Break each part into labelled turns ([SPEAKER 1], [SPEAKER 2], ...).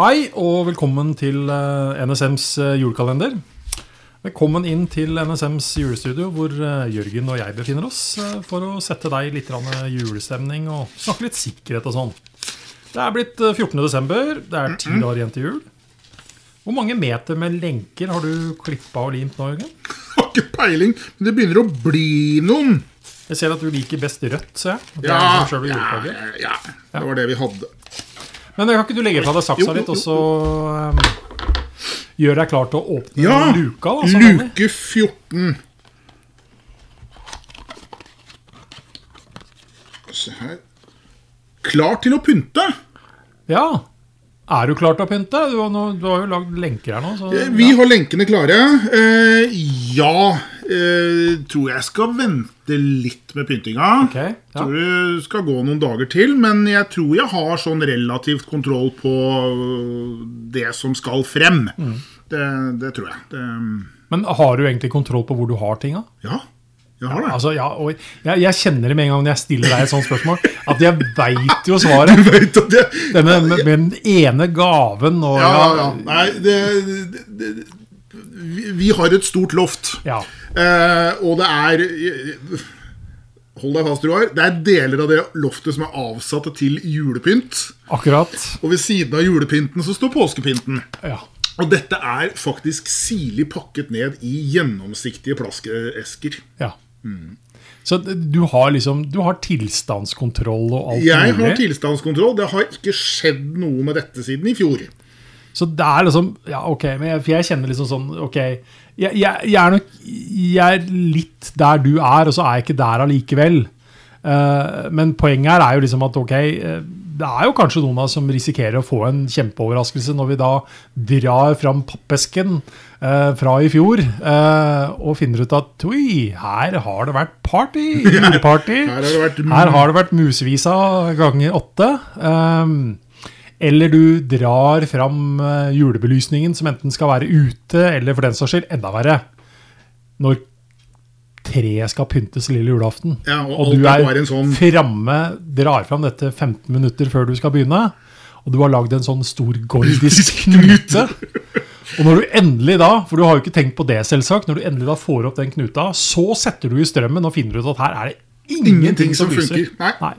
[SPEAKER 1] Hei og velkommen til eh, NSMs eh, julekalender. Velkommen inn til NSMs julestudio, hvor eh, Jørgen og jeg befinner oss for å sette deg i litt julestemning og snakke litt sikkerhet og sånn. Det er blitt eh, 14. desember, det er ti dager igjen til jul. Hvor mange meter med lenker har du klippa og limt nå, Jørgen?
[SPEAKER 2] Har ikke peiling, men det begynner å bli noen.
[SPEAKER 1] Jeg ser at du liker best rødt, ser jeg.
[SPEAKER 2] Ja,
[SPEAKER 1] liksom
[SPEAKER 2] ja, ja, det var det vi hadde.
[SPEAKER 1] Men kan ikke du legge fra deg saksa litt, og så um, gjør deg klar til å åpne
[SPEAKER 2] Ja,
[SPEAKER 1] luka? da, som
[SPEAKER 2] luke 14. Se her. Klar til å pynte.
[SPEAKER 1] Ja. Er du klar til å pynte? Du har, nå, du har jo lagd lenker her nå. Så,
[SPEAKER 2] ja. Vi har lenkene klare. Eh, ja, eh, tror jeg skal vente litt med pyntinga.
[SPEAKER 1] Okay, ja.
[SPEAKER 2] Tror det skal gå noen dager til, men jeg tror jeg har sånn relativt kontroll på det som skal frem.
[SPEAKER 1] Mm.
[SPEAKER 2] Det, det tror jeg. Det,
[SPEAKER 1] Men har du egentlig kontroll på hvor du har tinga?
[SPEAKER 2] ja, jeg har det.
[SPEAKER 1] Altså, ja, jeg, jeg kjenner det med en gang når jeg stiller deg et sånt spørsmål, at jeg veit jo svaret.
[SPEAKER 2] Vet at det,
[SPEAKER 1] Denne med, med den ene gaven og
[SPEAKER 2] ja, ja, ja. Nei, det, det, vi har et stort loft.
[SPEAKER 1] ja.
[SPEAKER 2] Eh, og det er Hold deg fast, Roar. Det er deler av det loftet som er avsatt til julepynt.
[SPEAKER 1] Akkurat.
[SPEAKER 2] Og ved siden av julepynten så står påskepynten.
[SPEAKER 1] Ja.
[SPEAKER 2] Og dette er faktisk sirlig pakket ned i gjennomsiktige plaskeesker.
[SPEAKER 1] ja. Så du har liksom Du har tilstandskontroll og alt
[SPEAKER 2] Jeg har
[SPEAKER 1] mulig?
[SPEAKER 2] tilstandskontroll. Det har ikke skjedd noe med dette siden i fjor.
[SPEAKER 1] Så det er liksom Ja, ok, men jeg, for jeg kjenner liksom sånn Ok, jeg, jeg, jeg er nok Jeg er litt der du er, og så er jeg ikke der allikevel. Eh, men poenget her er jo liksom at ok, eh, det er jo kanskje noen av oss som risikerer å få en kjempeoverraskelse når vi da drar fram pappesken eh, fra i fjor og finner ut at oi, her har det vært party! Juleparty!
[SPEAKER 2] Her har det vært
[SPEAKER 1] Her har det vært musevisa ganger åtte. Eller du drar fram julebelysningen som enten skal være ute, eller for den saks skyld enda verre, når treet skal pyntes lille julaften.
[SPEAKER 2] Ja, og
[SPEAKER 1] og du
[SPEAKER 2] er sånn-
[SPEAKER 1] framme, drar fram dette 15 minutter før du skal begynne, og du har lagd en sånn stor gordisk knute. Og når du endelig da, for du har jo ikke tenkt på det selvsagt, når du endelig da får opp den knuta, så setter du i strømmen og finner ut at her er det ingenting,
[SPEAKER 2] som
[SPEAKER 1] lyser.
[SPEAKER 2] funker. Nei.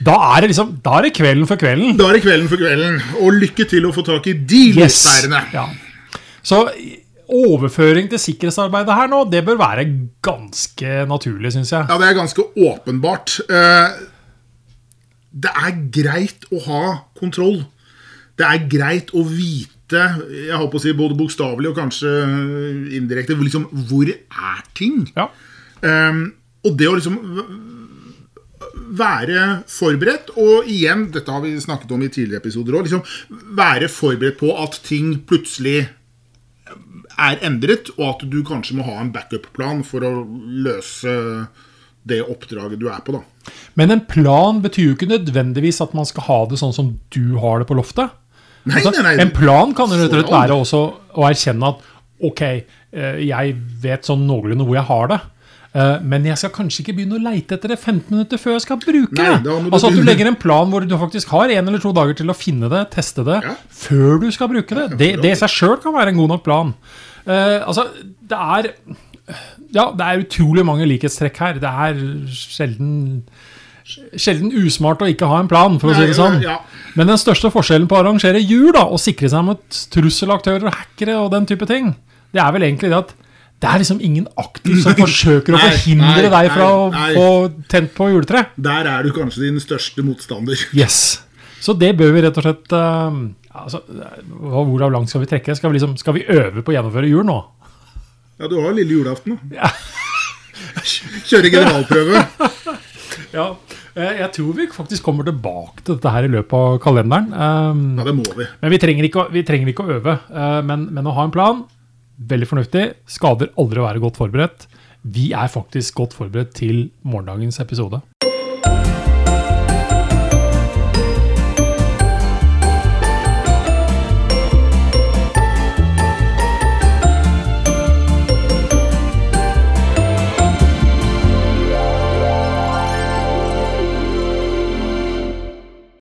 [SPEAKER 1] Da er det liksom, da er det kvelden for kvelden.
[SPEAKER 2] Da er det kvelden for kvelden. Og lykke til å få tak i de
[SPEAKER 1] Yes. Ja. Så overføring til sikkerhetsarbeidet her nå, det bør være ganske naturlig, syns jeg.
[SPEAKER 2] Ja, det er ganske åpenbart. Eh, Det er greit å ha kontroll. Det er greit å vite, jeg holdt på å si både bokstavelig og kanskje indirekte, hvor liksom, hvor er ting?
[SPEAKER 1] Ja.
[SPEAKER 2] Um, og det å liksom være forberedt, og igjen, dette har vi snakket om i tidligere episoder òg, liksom være forberedt på at ting plutselig er endret, og at du kanskje må ha en backup-plan for å løse det oppdraget du er på. da.
[SPEAKER 1] Men en plan betyr jo ikke nødvendigvis at man skal ha det sånn som du har det på loftet.
[SPEAKER 2] Nei,
[SPEAKER 1] Altså,
[SPEAKER 2] nei, nei.
[SPEAKER 1] En plan kan rett og slett være også å erkjenne at ok, eh, jeg vet sånn noenlunde hvor jeg har det. Eh, Men jeg skal kanskje ikke begynne å leite etter det 15 minutter før jeg skal bruke
[SPEAKER 2] Nei,
[SPEAKER 1] det. Altså at du legger en plan hvor du faktisk har en eller to dager til å finne det, teste det,
[SPEAKER 2] Ja.
[SPEAKER 1] før du skal bruke det. Det, det i seg sjøl kan være en god nok plan. Uh, altså, det er Ja, det er utrolig mange likhetstrekk her. Det er sjelden Sjelden usmart å ikke ha en plan, for å si det sånn. Men den største forskjellen på å arrangere jul da, og sikre seg mot trusselaktører og hackere og den type ting, det er vel egentlig det at det er liksom ingen aktiv som forsøker å
[SPEAKER 2] Nei,
[SPEAKER 1] forhindre
[SPEAKER 2] nei,
[SPEAKER 1] deg fra å
[SPEAKER 2] nei, å
[SPEAKER 1] få tent på juletreet.
[SPEAKER 2] Der er du kanskje din største motstander.
[SPEAKER 1] Yes. Så det bør vi rett og slett uh, altså, Hvor langt skal vi trekke? Skal vi, liksom, skal vi øve på å gjennomføre jul nå?
[SPEAKER 2] Ja, du har lille julaften, da.
[SPEAKER 1] Ja.
[SPEAKER 2] Kjøre generalprøve.
[SPEAKER 1] Ja, eh, jeg tror vi faktisk kommer tilbake til dette her i løpet av kalenderen. Um,
[SPEAKER 2] Ja, det må vi.
[SPEAKER 1] Men vi trenger ikke, å- vi trenger ikke å øve. uh, Men, men å ha en plan, veldig fornuftig. Skader aldri å være godt forberedt. Vi er faktisk godt forberedt til morgendagens episode.